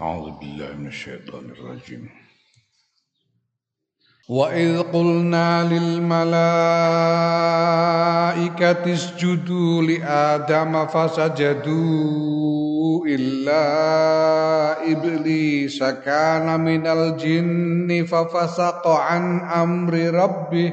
أعوذ بالله من الشيطان الرجيم وإذ قلنا للملائكة اسجدوا لآدم فسجدوا إلا إبليس كان من الجن ففسق عن أمر ربه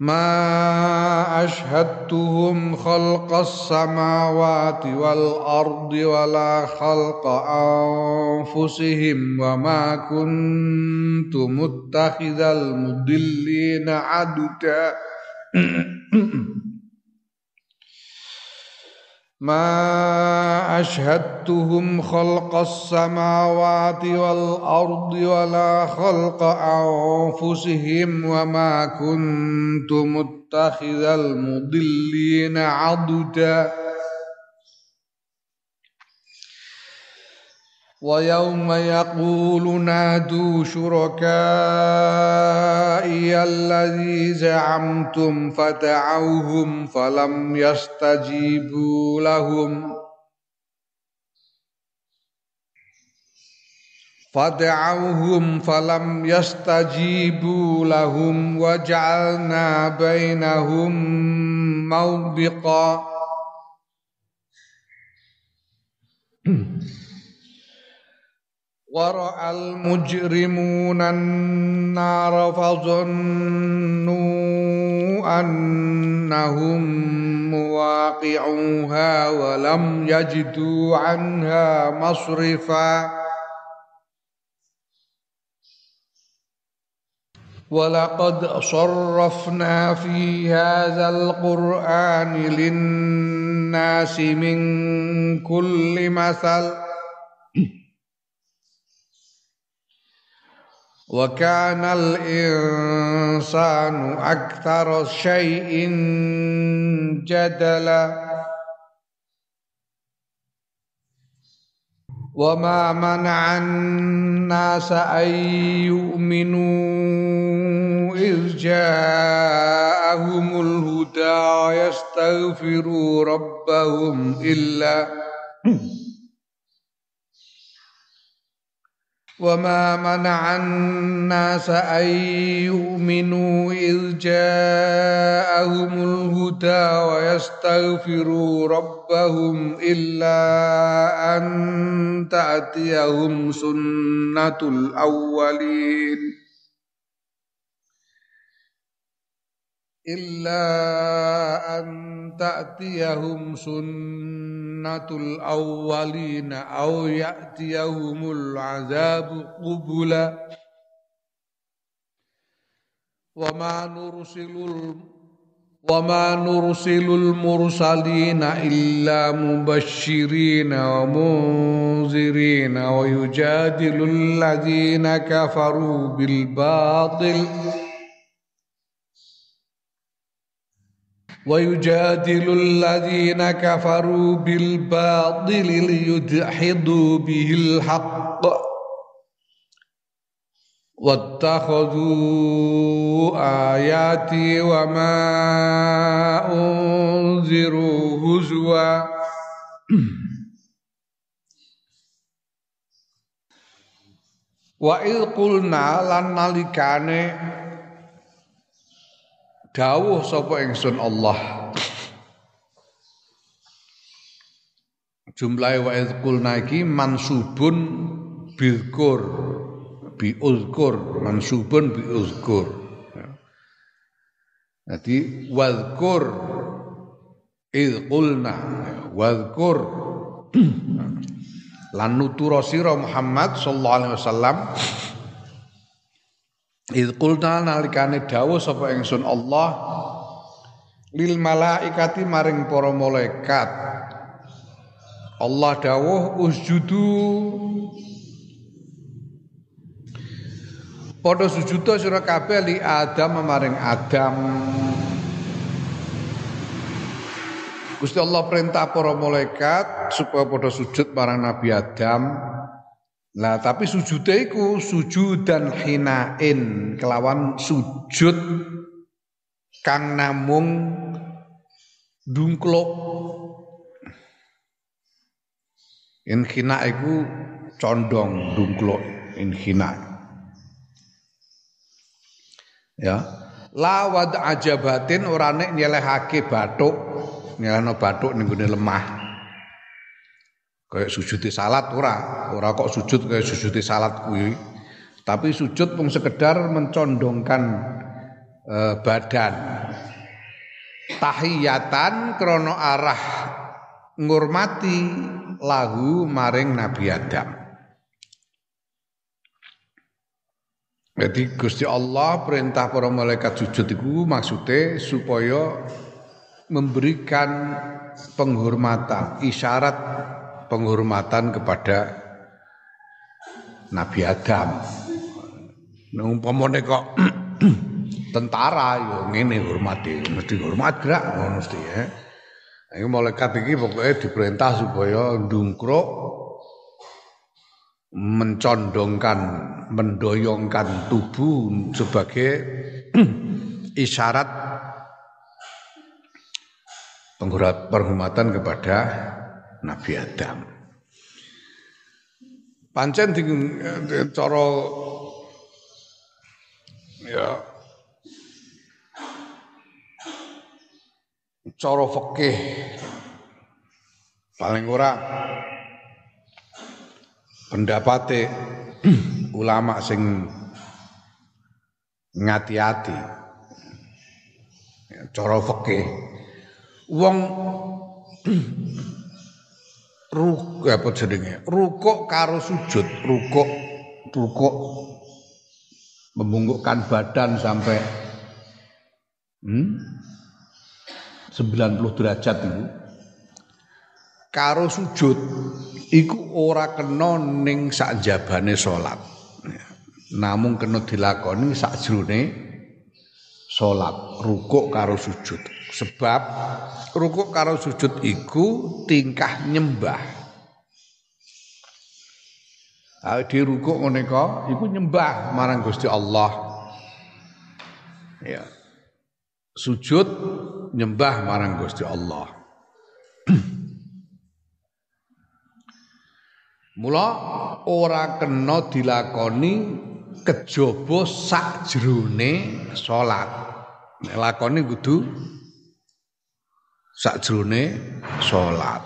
ما أشهدتهم خلق السماوات والأرض ولا خلق أنفسهم وما كنت متخذ المضلين عددا ما أشهدتهم خلق السماوات والأرض ولا خلق أنفسهم وما كنت متخذ المضلين عضدا. ويوم يقول نادوا شركائي الذي زعمتم فدعوهم فلم يستجيبوا لهم. فدعوهم فلم يستجيبوا لهم وجعلنا بينهم موبقا. ورأى المجرمون النار فظنوا أنهم مواقعوها ولم يجدوا عنها مصرفا. ولقد صرفنا في هذا القرآن للناس من كل مثل وكان الإنسان أكثر شيء جدلا. وما منع الناس أن يؤمنوا إذ جاءهم الهدى ويستغفروا ربهم إلا وما منع الناس أن يؤمنوا إذ جاءهم الهدى ويستغفروا ربهم إلا أن تأتيهم سنة الأولين إلا أن تأتيهم سنة الأولين أو يأتيهم العذاب قبلا. وما نرسل وما نرسل المرسلين إلا مبشرين ومنذرين ويجادل الذين كفروا بالباطل. ويجادل الذين كفروا بالباطل ليدحضوا به الحق. واتخذوا آياتي وما أنذروا هزوا. وإذ قلنا لن nalikane dawuh sapa ingsun Allah. Jumlahe wa qulna iki mansubun bilkur bi uzkur mansubun bi uzkur jadi wadhkur id qulna wadhkur lan nutura sira Muhammad sallallahu alaihi wasallam Idh qulna nalikane dawuh sapa ingsun Allah lil malaikati maring para malaikat Allah dawuh usjudu Padha sujuda sira kabeh li Adam maring Adam. Gusti Allah perintah para malaikat supaya pada sujud marang Nabi Adam. Nah, tapi sujud iku sujud dan hinain kelawan sujud kang namung dungkluk. Inhina iku condong dungkluk inhina. Ya. Lawad ajabatin ora nek nyelehake bathuk nyelehno bathuk ning lemah. Kayak di salat ora, ora kok sujud kayak di salat kuwi. Tapi sujud pun sekedar mencondongkan eh, badan. Tahiyatan krono arah ngurmati lahu maring Nabi Adam. Jadi Gusti Allah perintah para malaikat sujud itu maksudnya supaya memberikan penghormatan, isyarat penghormatan kepada Nabi Adam. Nah, umpamane kok tentara yo ngene hormati, mesti hormat gerak mesti ya. Ini malaikat iki pokoknya diperintah supaya ndungkruk mencondongkan, mendoyongkan tubuh sebagai isyarat penghormatan kepada Nabi Adam. Pancen di cara ya cara fikih. Paling ora pendapate ulama sing ngati-ati. Cara fikih. Wong ruk apa jenenge? Rukuk karo sujud. Rukuk rukuk. Membungkukkan badan sampai hmm, 90 derajat itu. Karo sujud iku ora kena ning sak jabane salat namun kena dilakoni sak jrone salat rukuk karo sujud Sebab rukuk karo sujud iku tingkah nyembah. Ah di rukuk ngene iku nyembah marang Gusti Allah. Ya. Sujud nyembah marang Gusti Allah. Mula ora kena dilakoni kejaba sakjroning salat. Nek lakoni kudu sakjroné salat.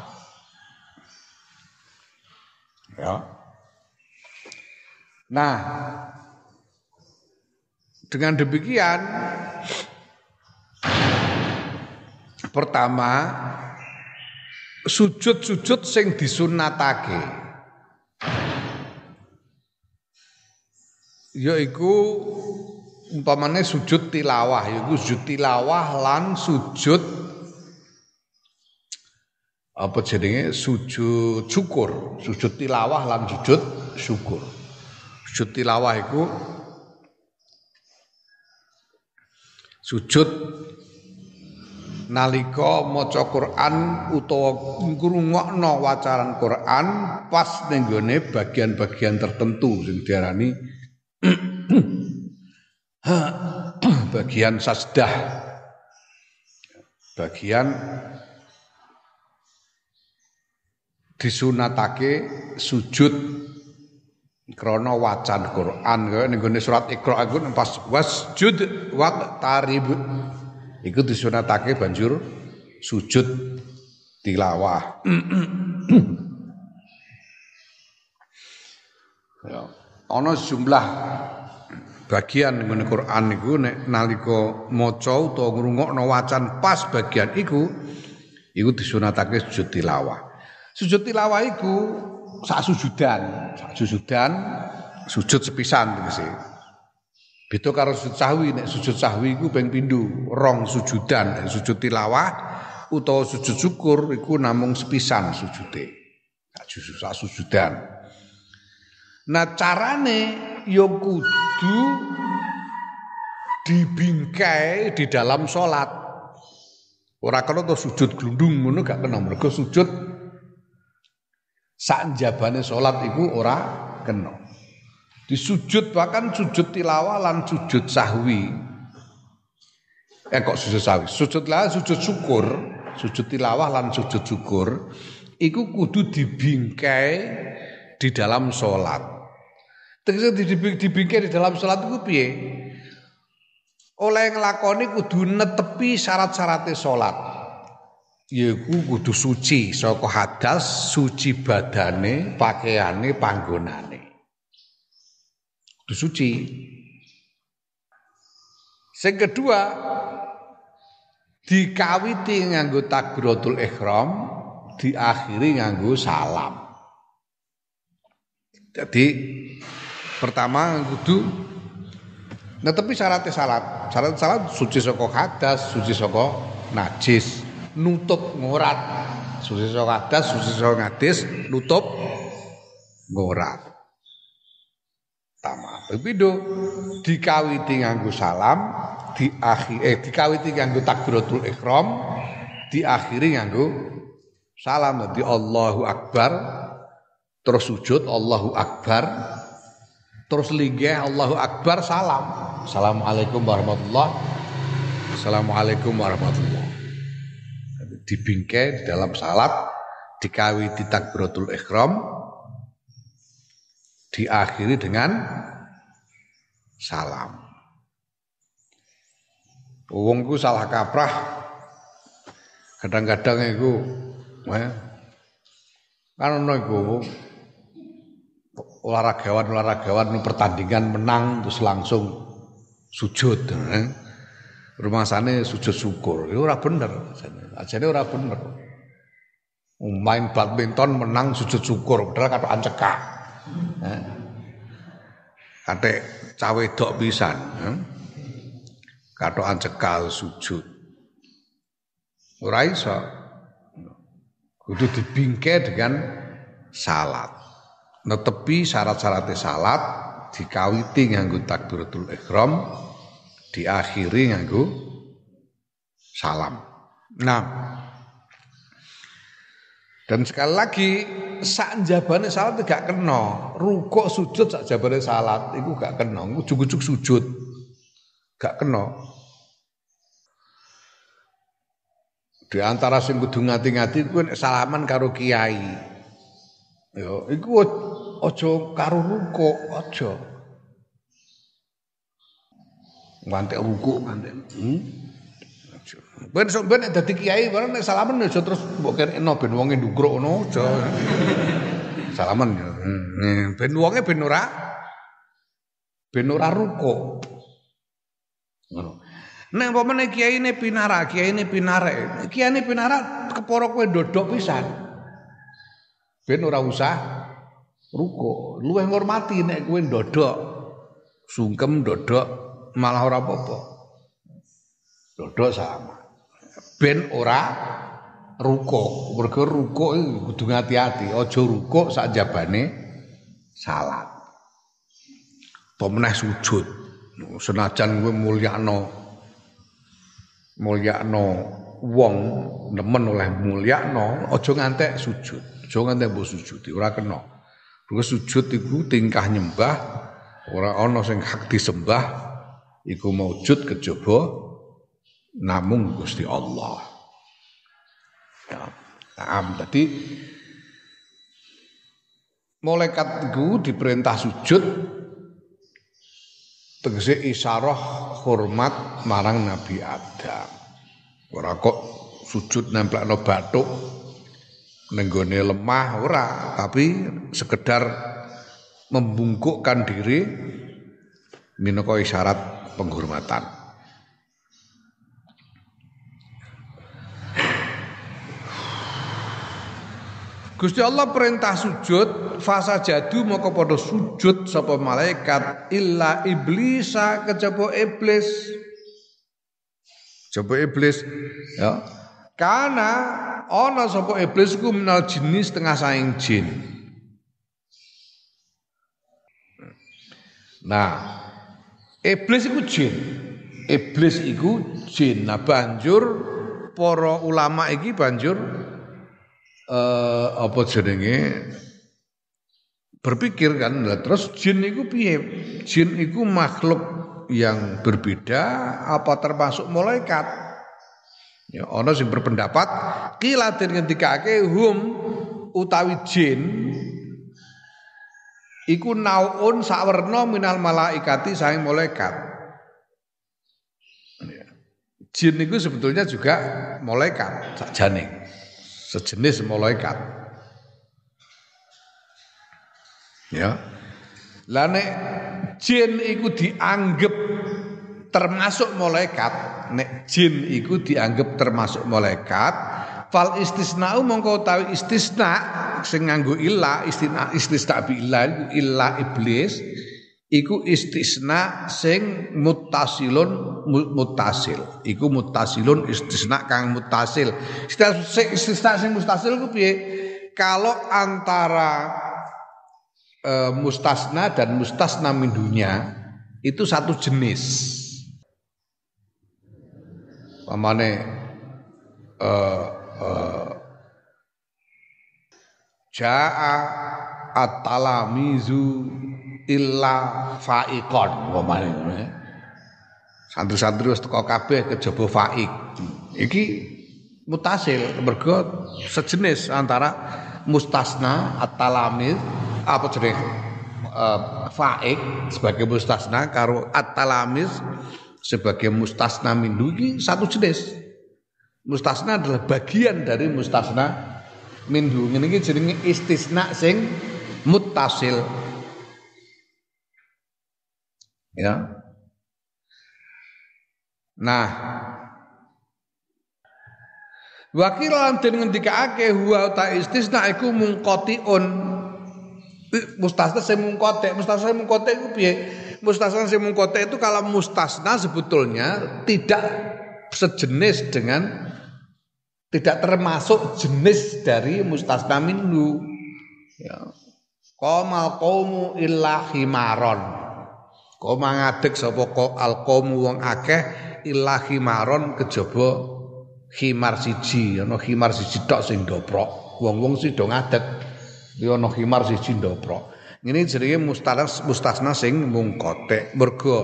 Ya. Nah, dengan demikian pertama sujud-sujud sing disunatake yaiku umpamane sujud tilawah yaiku sujud tilawah lan sujud apa jenenge? Sujud syukur, sujud tilawah lan sujud syukur. Sujud tilawah iku sujud nalika maca Quran utawa ngrungokno wacaran Quran pas ning bagian-bagian tertentu sing diarani bagian sajdah. Bagian disunatake sujud krana wacan Quran kaya ning surat Iqra iku pas wasjud wa tarib iku disunatake banjur sujud tilawah. Ya ana jumlah bagian ngene Quran niku nek nalika maca utawa ngrungokno wacan pas bagian iku iku disunatake sujud tilawah Sujud tilawah iku sak sujudan, sak sujudan sujud sepisan tegese. Beda karo sujud sahwi nek sujud sahwi iku ping rong sujudan, sujud tilawah utawa sujud syukur iku namung sepisan sujude. Sak sujudan. Nah carane ya kudu dibingkai di dalam sholat. Ora kena to sujud glundung ngono gak kena mergo sujud sak jabane salat iku ora kena. Disujud bahkan sujud tilawah lan sujud sahwi. Eh kok sujud sahwi? Sujud lah sujud syukur, sujud tilawah lan sujud syukur iku kudu dibingkai di dalam salat. Tegese dibingkai di dalam salat iku piye? oleh nglakoni kudu netepi syarat-syaratnya salat. Yaiku kudu suci saka hadas, suci badane, pakaiane, panggonane. Kudu suci. Sing kedua dikawiti nganggo takbiratul ihram, diakhiri nganggo salam. Jadi pertama kudu Nah tapi syaratnya salat, syarat salat suci saka hadas, suci saka najis, nutup ngorat. Hadas, suci saka najis, nutup ngorat. Tama. Pindho dikawiti nganggo salam, diakhir eh dikawiti nganggo takbiratul ihram, diakhiri nganggo salam. Dadi Allahu Akbar, terus sujud Allahu Akbar, terus linggih Allahu Akbar salam. Assalamualaikum warahmatullah. Assalamualaikum warahmatullah. Dibingkai di dalam salat, dikawi di takbiratul ikhram, diakhiri dengan salam. Wongku salah kaprah. Kadang-kadang itu eh, kan ono iku olahragawan olahragawan pertandingan menang terus langsung sujud eh. Rumah sana sujud syukur. Itu ora bener ajane ora bener. Main badminton menang sujud syukur padahal kata ancekak. Kate cawe dok eh. kata ancekal sujud. Ora iso. Kudu dibingkai dengan salat. Netepi syarat-syaratnya salat dikawiti nganggo takbiratul ihram diakhiri nganggo salam. Nah, dan sekali lagi sak jabane salat gak kena, rukuk sujud sak jabane salat iku gak kena, ujug-ujug sujud. Gak kena. Di antara sing kudu ngati-ngati kuwi salaman karo kiai. Ya, iku aja karo ruko, aja. Ngantek ruko ngantek. Hmm? Ben sok ben dadi kiai bareng nek salaman aja terus mbok kenekno ben wonge ndungkruk ngono aja. Salaman ya. Hmm. Ben wonge ben ora ben ora ruko. Ngono. Nek umpamane kiai ne pinara, kiai ne pinare, kiai ne pinara keporo kowe ndodok pisan. Ben ora usah ruko. Luwih ngormati nek kowe ndodok. Sungkem ndodok malah ora apa-apa. Ndodok sama. Ben ora ruko. Mergo ruko kudu ngati-ati, aja ruko sak jabane salat. Pemenah sujud. Senajan kowe mulyakno mulyakno wong nemen oleh mulyakno aja ngantek sujud. Aja nganti mbok sujud, ora kena. Mergo sujud iku tingkah nyembah, ora ana sing hak disembah iku maujud kejaba namung Gusti Allah. Ya, nah, tadi malaikat iku diperintah sujud tegese isyarah hormat marang Nabi Adam. Ora kok sujud nemplekno bathuk nenggone lemah ora, tapi sekedar membungkukkan diri minangka isyarat penghormatan. Gusti Allah perintah sujud fasa jadu mau kepada sujud sapa malaikat illa iblisa kejaba iblis coba iblis ya karena ana sapa iblis ku minal jenis tengah saing jin. Nah, iblis iku jin. iblis iku jin. Nah banjur para ulama iki banjur eh apa jenenge berpikir kan lah terus jin iku piye? Jin iku makhluk yang berbeda apa termasuk malaikat? Ya ana sing berpendapat kila den ngendikake hum utawi jin iku naun sawerna minal malaikati saing malaikat. Jin itu sebetulnya juga malaikat sakjane. Sejenis malaikat. Ya. Lah jin iku dianggap termasuk malaikat, nek jin iku dianggap termasuk malaikat, fal istisna'u mongko utawi istisna sing nganggo illa istisna istisna bi illa iku illa iblis iku istisna sing mutasilun mutasil. Iku mutasilun istisna kang mutasil. Istisna sing mutasil ku piye? Kalau antara e, mustasna dan mustasna min dunia itu satu jenis. Pamane e, Ja'a at-talamizu illa ya. Santri-santri wis teko kabeh kejaba fa'iq. Iki mutasil mergo sejenis antara mustasna at-talamiz apa jenenge uh, fa'iq sebagai mustasna karo at-talamiz sebagai mustasna min satu jenis mustasna adalah bagian dari mustasna minhu ini jenenge istisna sing muttasil. Ya. Nah. Wakil lan den ngendikake huwa ta istisna iku mungqatiun mustasna sing mungqati mustasna sing mungqati iku piye? Mustasna sing mungqati itu kalau mustasna sebetulnya tidak sejenis dengan tidak termasuk jenis dari mustasna minhu. Ya. Qamal qaumu illa himaron. Koma ngadeg sapa al qaumu wong akeh illa himaron kejaba himar siji, ana himar siji tok sing ndoprok. Wong-wong sing do ngadeg ya ana himar siji ndoprok. Ini jenenge mustasna sing mungkote. Mergo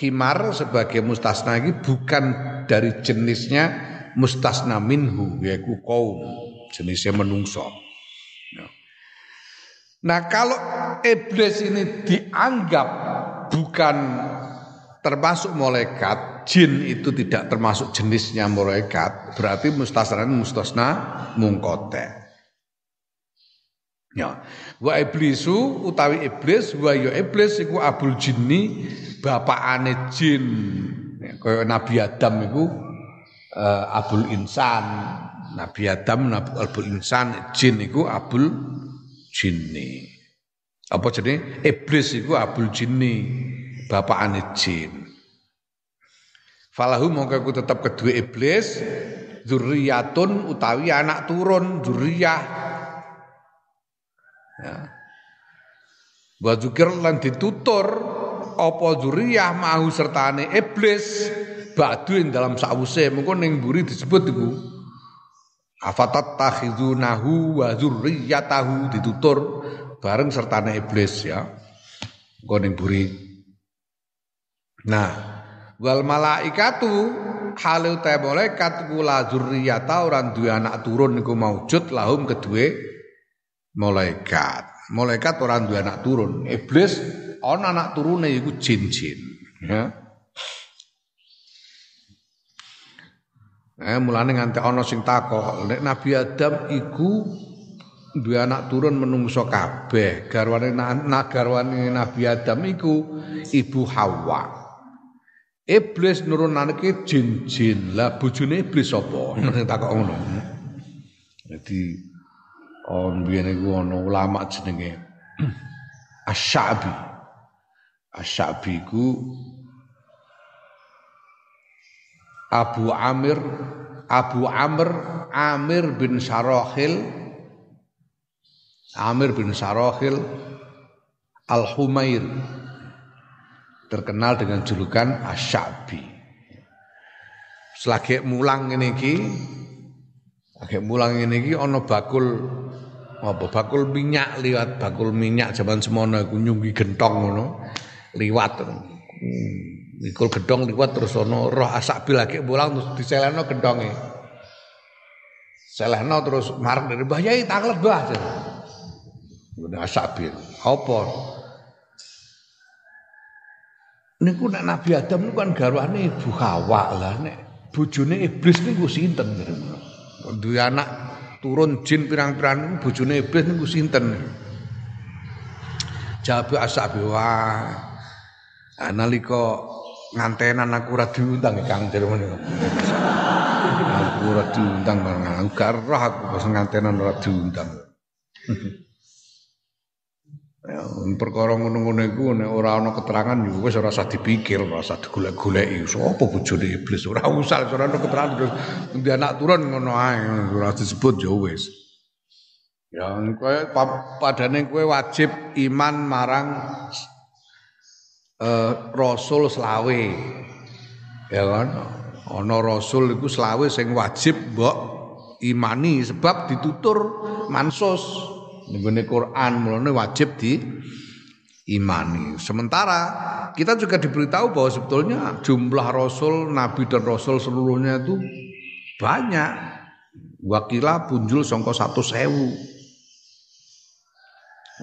himar sebagai mustasna ini bukan dari jenisnya mustasna minhu yaitu kaum jenisnya menungso. Ya. Nah kalau iblis ini dianggap bukan termasuk malaikat, jin itu tidak termasuk jenisnya malaikat, berarti mustasna mustasna mungkote. Ya. Wa iblisu utawi iblis wa ya iblis iku abul jinni bapakane jin. Ya, kaya Nabi Adam iku uh, Abul Insan. Nabi Adam Nabi Abul Insan jin iku Abul Jinni. Apa jadi iblis iku Abul Jinni, bapakane jin. Falahu mongko aku tetap kedua iblis zurriyatun utawi anak turun zurriyah. Ya. Wa lan ditutur apa zurriyah mahu sertane iblis ba'du dalam sause mengko ning mburi disebut iku afatat takhizunahu wa dzurriyyatahu ditutur bareng sertane iblis ya. Engko ning mburi. Nah wal malaikatu halu ta malaikat kula dzurriyyata ora duwe anak turun niku maujud lahum kedue malaikat. Malaikat ora duwe anak turun. Iblis ana anak turune iku jin-jin ya Eh mulane nganti ana sing takok, nek Nabi Adam iku duwe anak turun menungso kabeh. Garwane na, garwane Nabi Adam iku Ibu Hawa. Iblis nurunake jin-jin. Lah bojone iblis sapa? Sing takok ngono. Jadi on biyen iku ana ulama jenenge Asy-Sya'bi. Asy-Sya'bi iku Abu Amir Abu Amr Amir bin Sarohil Amir bin Sarohil Al-Humair terkenal dengan julukan Asyabi. Selagi mulang ini ki lagi mulang ini ki ono bakul apa bakul minyak liwat bakul minyak zaman semono iku nyunggi gentong ngono liwat. Hmm, ikul gedong liwat terus ono roh asak bil lagi mulang terus diselehno gendonge selehno terus marek dari mbah yai taklet mbah. Udah asak bil. Apa? Niku nek Nabi Adam niku kan garwane Ibu Hawa lah nek bojone iblis niku sinten? Duwe anak turun jin pirang-pirang niku bojone iblis niku sinten? Jabe asabi wah analika ngantenan aku ora diundang Kang Jerman aku ora diundang bareng aku gak aku pas ngantenan ora diundang. Ya, perkara ngono-ngono iku nek ora ana keterangan ya wis ora usah dipikir, ora usah digolek-goleki. Sopo bojone iblis? Ora usah ora ana keterangan. Terus ndi anak turun ngono ae ora disebut ya wis. Ya kowe padane kowe wajib iman marang eh, rasul selawe. Ya kan? Ana rasul iku selawe sing wajib mbok imani sebab ditutur mansus Nih Quran mulanya wajib di imani. Sementara kita juga diberitahu bahwa sebetulnya jumlah rasul, nabi dan rasul seluruhnya itu banyak. Wakila punjul songko satu sewu.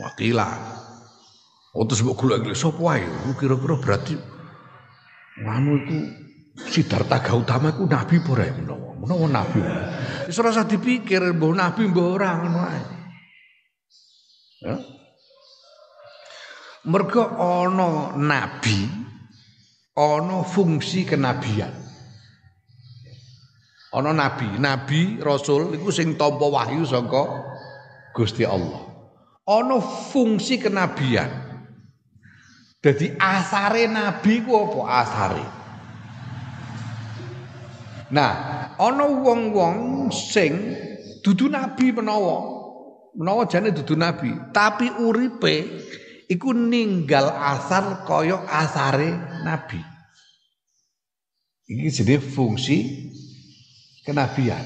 Wakila. Oh terus mbok golek sapa wae? Kira-kira berarti anu itu Siddhartha Gautama itu nabi apa ora menawa? Menawa nabi. Wis ora usah dipikir mbah nabi mbah ora ngono ae. Ya. Mergo ana nabi, ana fungsi kenabian. Ana nabi, nabi rasul iku sing tampa wahyu saka Gusti Allah. Ana fungsi kenabian. Jadi asare nabi ku apa asare? Nah, ana wong-wong sing dudu nabi menawa menawa jane dudu nabi, tapi uripe iku ninggal asar kaya asare nabi. Iki jadi fungsi kenabian.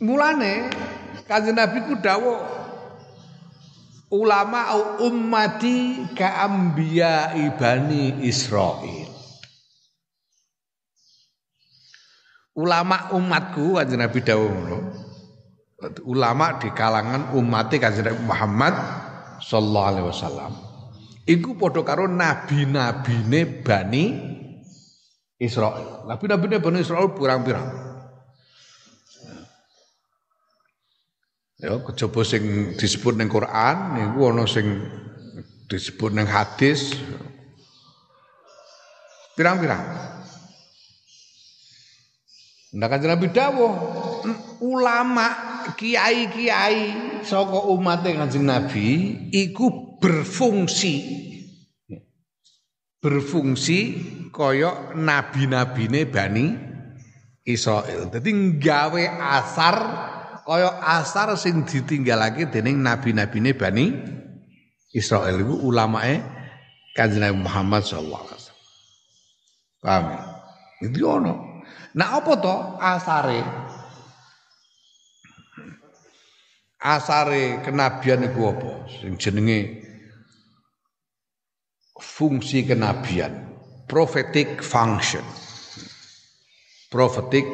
Mulane kanjeng Nabi ku dawuh ulama ummati ka ambiya ibani Israil. Ulama umatku kanjeng Nabi dawuh ulama di kalangan umat kanjeng Muhammad sallallahu alaihi wasallam iku padha karo nabi-nabine Bani Israel. Nabi-nabine Bani Israel pirang-pirang. Ya, kejaba sing disebut ning Quran niku ana sing disebut ning hadis pirang-pirang. Nah kanjeng Nabi dawuh ulama kiai-kiai saka umat Kanjeng Nabi iku berfungsi berfungsi kaya nabi-nabine Bani Israel. Dadi nggawe asar kaya asar sing ditinggalake dening nabi-nabine Bani Israel iku ulamae Kanjeng Muhammad sallallahu alaihi wasallam. Paham ya? Itu ono. Nah apa to asare? asare kenabian iku apa sing jenenge fungsi kenabian prophetic function prophetic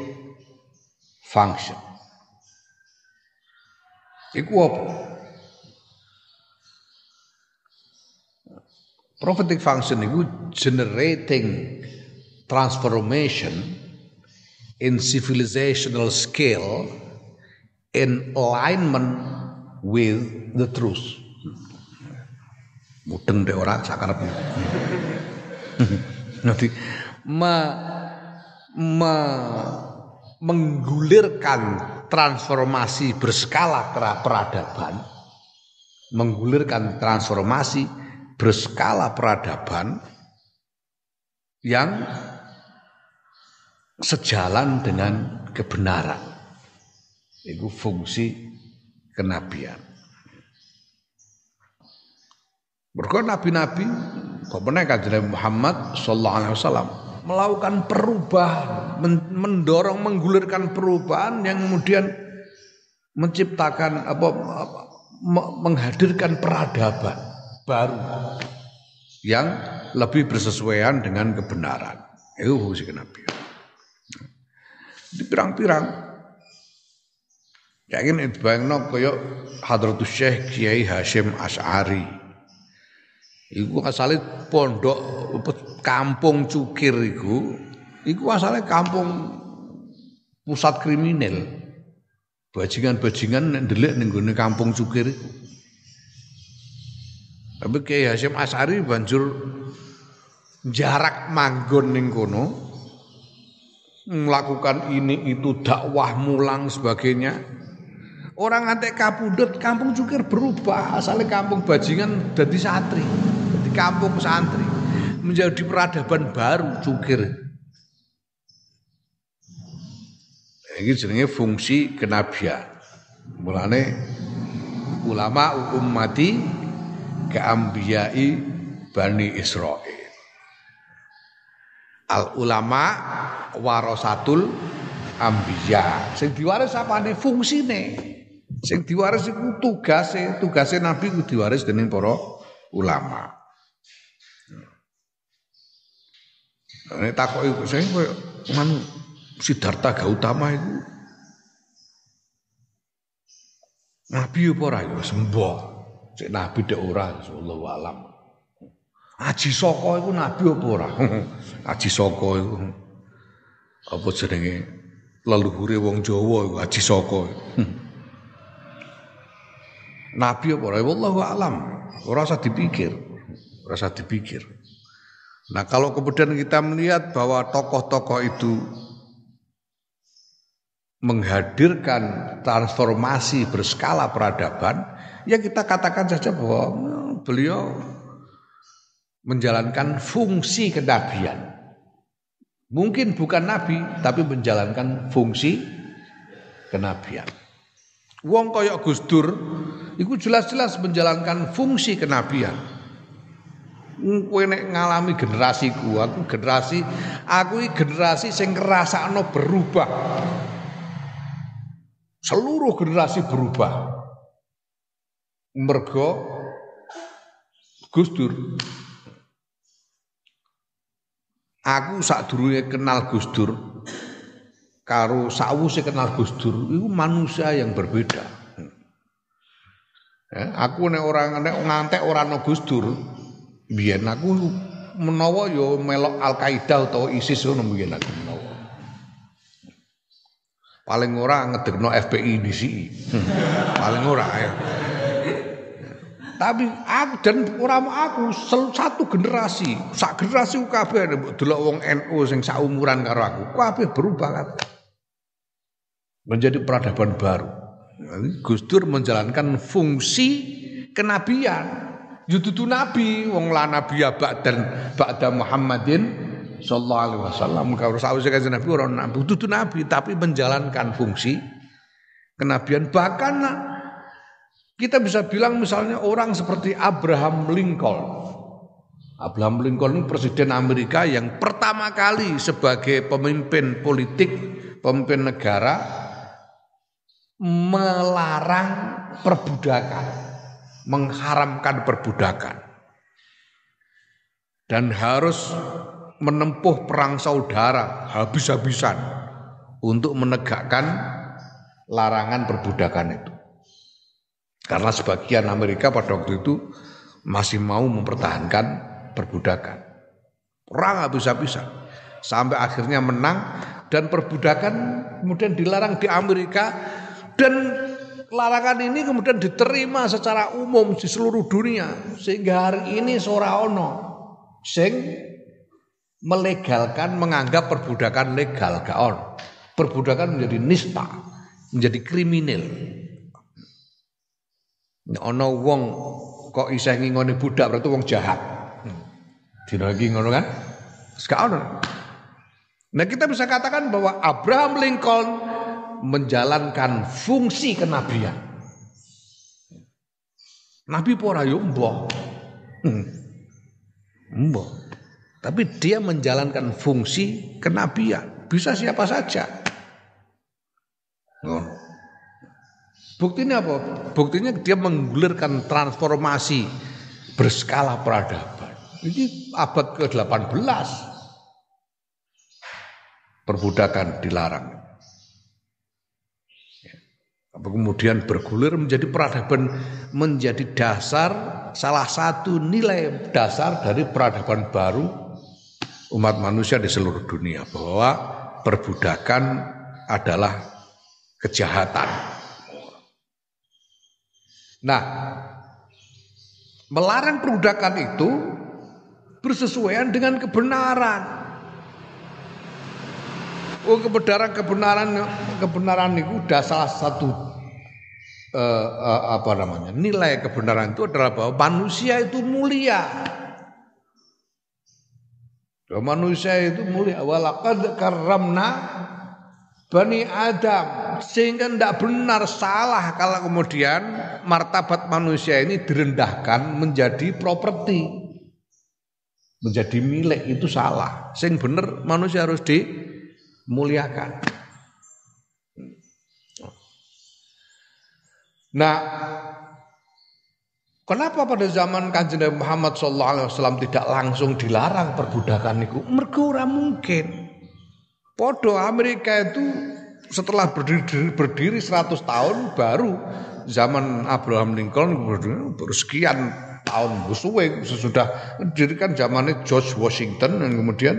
function iku apa prophetic function iku generating transformation in civilizational scale in alignment with the truth. Mudeng deh orang sakarep. Nanti me, me, menggulirkan transformasi berskala peradaban, menggulirkan transformasi berskala peradaban yang sejalan dengan kebenaran. Itu fungsi kenabian. Mergo nabi-nabi kanjeng Muhammad sallallahu alaihi wasallam melakukan perubahan, mendorong menggulirkan perubahan yang kemudian menciptakan apa, menghadirkan peradaban baru yang lebih bersesuaian dengan kebenaran. Itu fungsi kenabian. Di pirang-pirang Yakin itu bayangno kaya Hadratus Syekh Kiai Hashim Asy'ari. Iku asale pondok kampung Cukir iku, iku asale kampung pusat kriminal. Bajingan-bajingan ndelik ning kampung Cukir iku. Tapi Kiai Hashim Asy'ari banjur jarak manggon ning kono melakukan ini itu dakwah mulang sebagainya Orang ngantek kapundut, kampung Cukir berubah. Asalnya kampung Bajingan jadi santri, jadi kampung santri, menjadi peradaban baru Cukir. Ini jenenge fungsi kenabian. Mulane ulama ummati keambiyai Bani Israel. Al ulama warasatul ambiya. Sing diwaris apane fungsine? Sing diwaris iku tugase, tugase Nabi ku diwaris dening para ulama. Nek takoki sing koyo man Siddhartha Gautama iku Nabi apa ora ya sembuh. Cek Nabi dek ora sallallahu alam. Aji Soko iku nabi apa ora? Aji Soko iku apa jenenge leluhure wong Jawa iku Aji Soko. Nabi apa ora? Wallahu alam. Ora usah dipikir. Ora usah dipikir. Nah, kalau kemudian kita melihat bahwa tokoh-tokoh itu menghadirkan transformasi berskala peradaban, ya kita katakan saja bahwa beliau menjalankan fungsi kenabian. Mungkin bukan nabi, tapi menjalankan fungsi kenabian. Wong kaya Gus Dur iku jelas-jelas menjalankan fungsi kenabian. Kowe nek ngalami generasiku, aku generasi aku iki generasi sing ngrasakno berubah. Seluruh generasi berubah. Mergo Gus Dur. Aku sak durunge kenal Gus Dur, karo sawuse kenal Gus Dur itu manusia yang berbeda. Ya, aku nek orang nek ngantek ora ana Gus Dur, biyen aku menawa ya melok Al Qaeda atau ISIS ngono biyen aku menawa. Paling ora ngedekno FPI di sini. Paling ora ya. Tapi aku dan orang aku satu generasi, sak generasi kabeh delok wong NU sing sak umuran karo aku, kabeh berubah kabeh menjadi peradaban baru. Gus Dur menjalankan fungsi kenabian. Yududu nabi wong la nabi ya ba'dan ba'da Muhammadin sallallahu alaihi wasallam. Kalau sawise kanjeng Nabi ora nabi, dudu nabi tapi menjalankan fungsi kenabian bahkan kita bisa bilang misalnya orang seperti Abraham Lincoln. Abraham Lincoln presiden Amerika yang pertama kali sebagai pemimpin politik, pemimpin negara melarang perbudakan, mengharamkan perbudakan. Dan harus menempuh perang saudara habis-habisan untuk menegakkan larangan perbudakan itu. Karena sebagian Amerika pada waktu itu masih mau mempertahankan perbudakan. Perang habis-habisan. Sampai akhirnya menang dan perbudakan kemudian dilarang di Amerika dan larangan ini kemudian diterima secara umum di seluruh dunia sehingga hari ini seorang ono sing melegalkan menganggap perbudakan legal gak on. Perbudakan menjadi nista, menjadi kriminal. Ono wong kok isih ngingoni budak berarti wong jahat. Dina lagi ngono kan? Sekarang. Nah kita bisa katakan bahwa Abraham Lincoln menjalankan fungsi kenabian. Nabi pora yo mbah. Hmm. Tapi dia menjalankan fungsi kenabian. Bisa siapa saja. Oh. Buktinya apa? Buktinya dia menggulirkan transformasi berskala peradaban. Ini abad ke-18. Perbudakan dilarang. Kemudian bergulir menjadi peradaban menjadi dasar salah satu nilai dasar dari peradaban baru umat manusia di seluruh dunia bahwa perbudakan adalah kejahatan. Nah, melarang perbudakan itu bersesuaian dengan kebenaran. Oh kebenaran kebenaran kebenaran itu udah salah satu uh, uh, apa namanya nilai kebenaran itu adalah bahwa manusia itu mulia. Ya, manusia itu mulia. Walaqad karramna Bani Adam. Sehingga tidak benar salah kalau kemudian martabat manusia ini direndahkan menjadi properti. Menjadi milik itu salah. Sing benar manusia harus dimuliakan nah Kenapa pada zaman Kanjeng Nabi Muhammad sallallahu alaihi wasallam tidak langsung dilarang perbudakan itu? Mergo ora mungkin. Podo Amerika itu setelah berdiri, berdiri 100 tahun baru zaman Abraham Lincoln baru sekian tahun suwe sesudah didirikan zamannya George Washington dan kemudian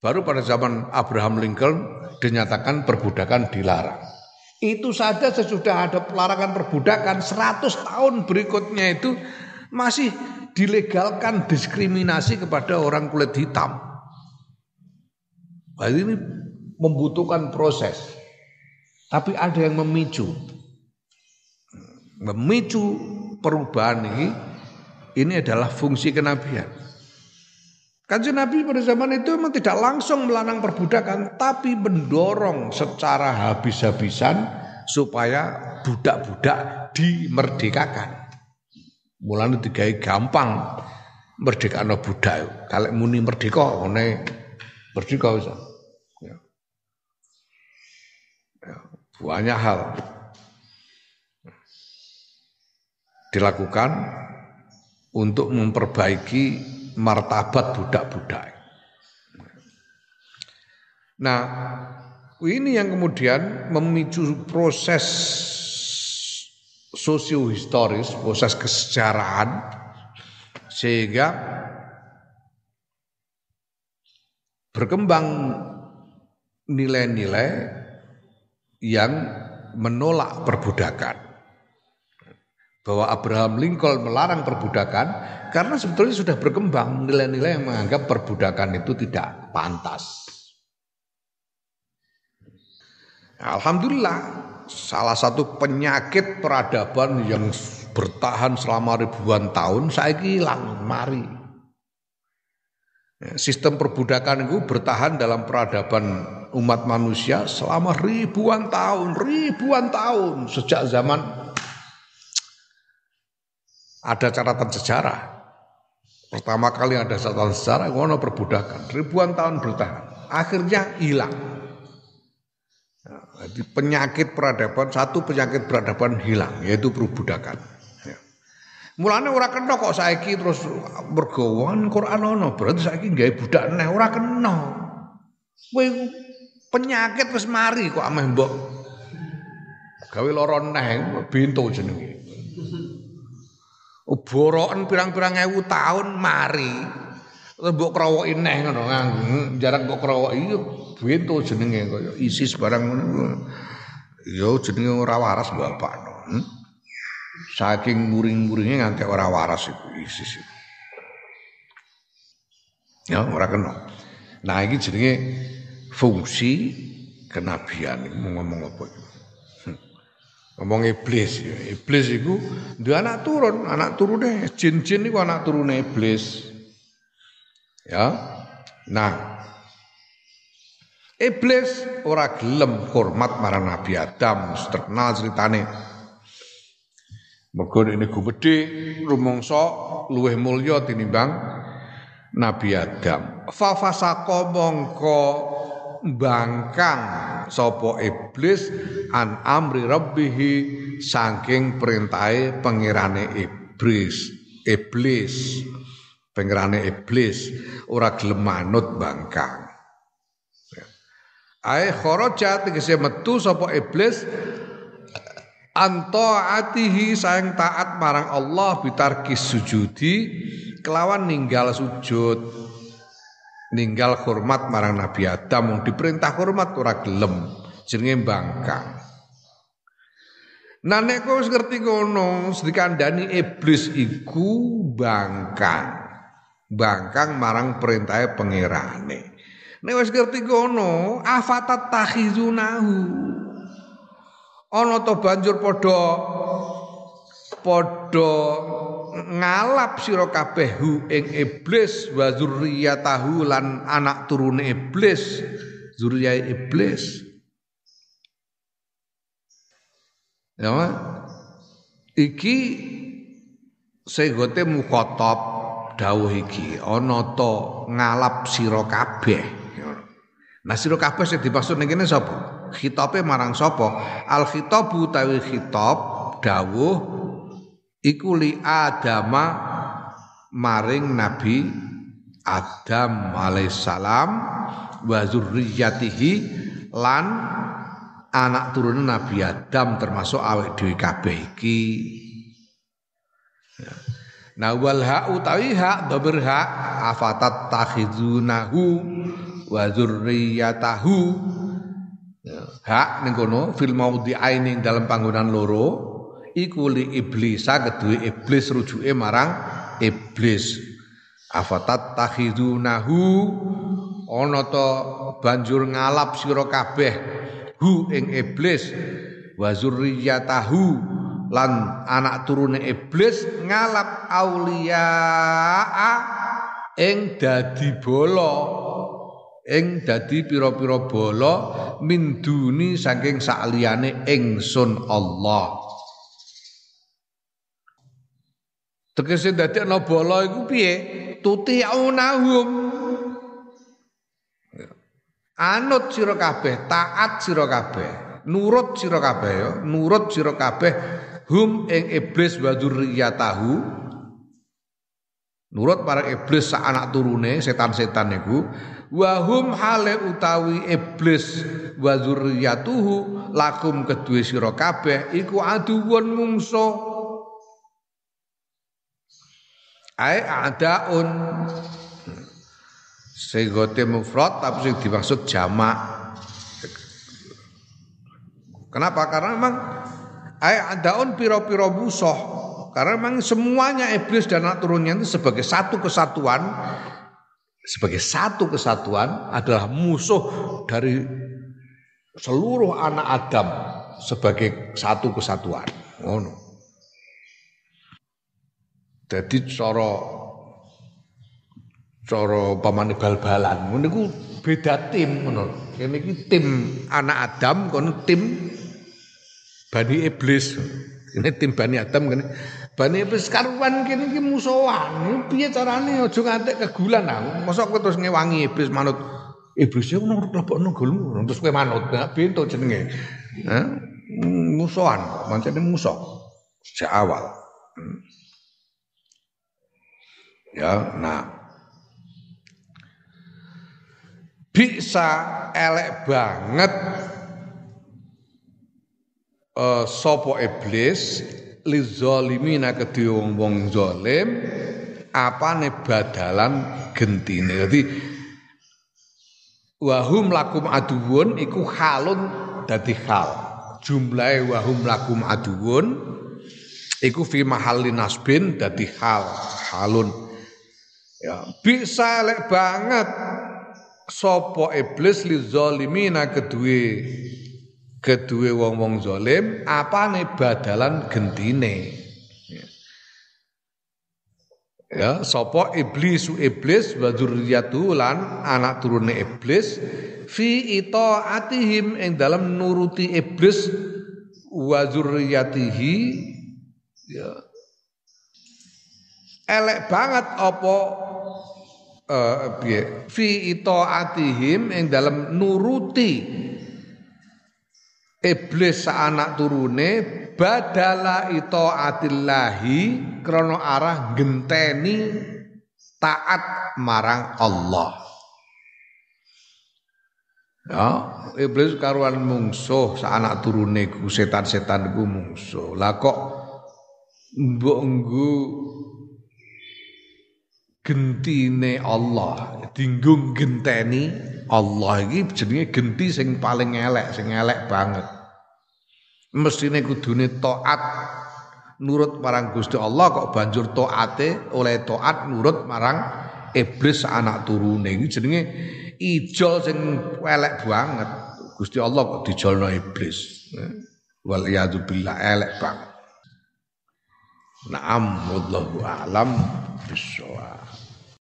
baru pada zaman Abraham Lincoln dinyatakan perbudakan dilarang. Itu saja sesudah ada pelarangan perbudakan 100 tahun berikutnya itu masih dilegalkan diskriminasi kepada orang kulit hitam. Nah, ini membutuhkan proses. Tapi ada yang memicu. Memicu perubahan ini ini adalah fungsi kenabian. Kanjeng Nabi pada zaman itu memang tidak langsung melarang perbudakan, tapi mendorong secara habis-habisan supaya budak-budak dimerdekakan. Mulane digawe gampang merdekano budak. Kalau muni merdeka ngene merdeka bisa. Ya. ya. Banyak hal dilakukan untuk memperbaiki martabat budak-budak. Nah, ini yang kemudian memicu proses sosiohistoris, proses kesejarahan sehingga berkembang nilai-nilai yang menolak perbudakan bahwa Abraham Lincoln melarang perbudakan karena sebetulnya sudah berkembang nilai-nilai yang menganggap perbudakan itu tidak pantas. Alhamdulillah salah satu penyakit peradaban yang bertahan selama ribuan tahun saya hilang mari. Sistem perbudakan itu bertahan dalam peradaban umat manusia selama ribuan tahun, ribuan tahun sejak zaman ada catatan sejarah. Pertama kali ada catatan sejarah, ngono perbudakan. Ribuan tahun bertahan. Akhirnya hilang. Nah, jadi penyakit peradaban, satu penyakit peradaban hilang, yaitu perbudakan. Ya. Mulane ora kena kok saiki terus bergawan Quran ono, berarti saiki gawe budak neh ora kena. Kowe penyakit wis mari kok ameh mbok gawe lara neh bintu jenenge. Boroken pirang-pirang ewu tahun mari. Terus mbok krowoki neh ngono jarang mbok krowoki yo bento jenenge kaya ISIS barang ngono. Yo jenenge ora waras bapak no. Hmm? Saking muring-muringnya nganti ora waras iku ISIS itu. Ya ora kena. Nah iki jenenge fungsi kenabian ngomong apa itu. Ngomong iblis ya. Iblis itu dia anak turun, anak turunnya jin-jin itu anak turunnya iblis. Ya. Nah, iblis ora gelem hormat marang Nabi Adam, terkenal ceritane. Mergo ini gumedhe rumangsa luweh mulya tinimbang Nabi Adam fa fasaqo bangkang sapa iblis an amri rabbihi saking perintahe pangerane iblis. Iblis. Pangerane iblis. Ora gelem manut bangkang. Ai kharaja tegese metu sapa iblis antaatihi sayang taat marang Allah bitarki sujudi kelawan ninggal sujud ninggal hormat marang Nabi Adam mung diperintah hormat ora gelem jenenge bangkang Nah nek kowe ngerti ngono, dikandani iblis iku bangkang. Bangkang marang perintahe pangerane. Nek wis ngerti ngono, afatat takhizunahu. Ana to banjur padha padha ngalap sira kabeh hu ing iblis wa zurriyatahu lan anak turune iblis, zuriyah iblis. Ya, iki segote mukhatab dawuh iki ana to ngalap sira kabeh Nah sira kabeh sing dimaksud ning kene sapa? Khitabe marang sapa? Al khitabu tawi khitab dawuh iku li adama maring Nabi Adam alaihissalam wa zurriyatihi lan anak turun Nabi Adam termasuk awek dhewe kabeh iki. Ya. Nah wal ha utawi hak dhamir hak afatat takhizunahu wa dzurriyyatahu ya, hak ning kono fil maudhi'ain dalam panggonan loro iku li iblis kedue iblis rujuke marang iblis afatat takhidunahu ana to banjur ngalap sira kabeh hu ing iblis wa zurriyatahu lan anak turune iblis ngalap aulia ing dadi bolo ing dadi pira-pira bala min duni saking sakliyane ingsun Allah. Tegese dadi ana bala iku piye? Tuti'unahum. Anut sira kabeh, taat sira kabeh, nurut sira kabeh ya, nurut sira kabeh hum ing iblis wa dzurriyyatahu. Nurut para iblis sak anak turune setan-setan niku wahum hale utawi iblis wa zurriyatuhu lakum kedue sira kabeh iku aduwun mungso ai adaun segote mufrad tapi sing dimaksud jamak kenapa karena memang ai adaun piro-piro musuh karena memang semuanya iblis dan anak turunnya itu sebagai satu kesatuan sebagai satu kesatuan adalah musuh dari seluruh anak Adam sebagai satu kesatuan. Ngono. Jadi cara cara pamane bal-balan niku beda tim ngono. Kene iki tim anak Adam kono tim Bani Iblis. Ini tim Bani Adam kene Bani iblis karuan kene iki musuhan. Piye carane aja ngantek kegulan ah. Mosok kowe terus ngewangi iblis manut iblis yo nang lebokno golmu terus kowe manut. Nah, bento jenenge. Musuhan, mancane musuh sejak awal. Hmm. Ya, nah. Bisa elek banget uh, sopo iblis lizalimina kedhe wong-wong zalim apane badalan gentine. Dadi wahum lakum aduwun iku halun dadi hal. Jumlahe wahum lakum aduwun iku fi mahalli nasbin dadi hal halun. Ya, bisa lek banget. Sapa iblis li zalimina kedue kedua wong-wong zalim apane badalan gentine ya. Sapa iblis iblis wa lan anak turune iblis fi itaatihim ing dalam nuruti iblis wa dzurriyyatihi ya. Elek banget uh, piye fi itaatihim ing dalam nuruti iblis anak turune badala itaatillahi krana arah genteni taat marang Allah Ya, iblis karuan mungsuh anak turune ku setan-setan ku mungsuh. Lah kok mbok gentine Allah. Dinggung genteni Allah iki jenenge genti sing paling elek sing elek banget. Mestine kudune taat. Nurut marang Gusti Allah kok banjur taate? Oleh taat nurut marang iblis anak turune. Iki jenenge ijol sing elek banget. Gusti Allah kok dijolno iblis. Wal billah elek banget. Naam wallahu alam bisawab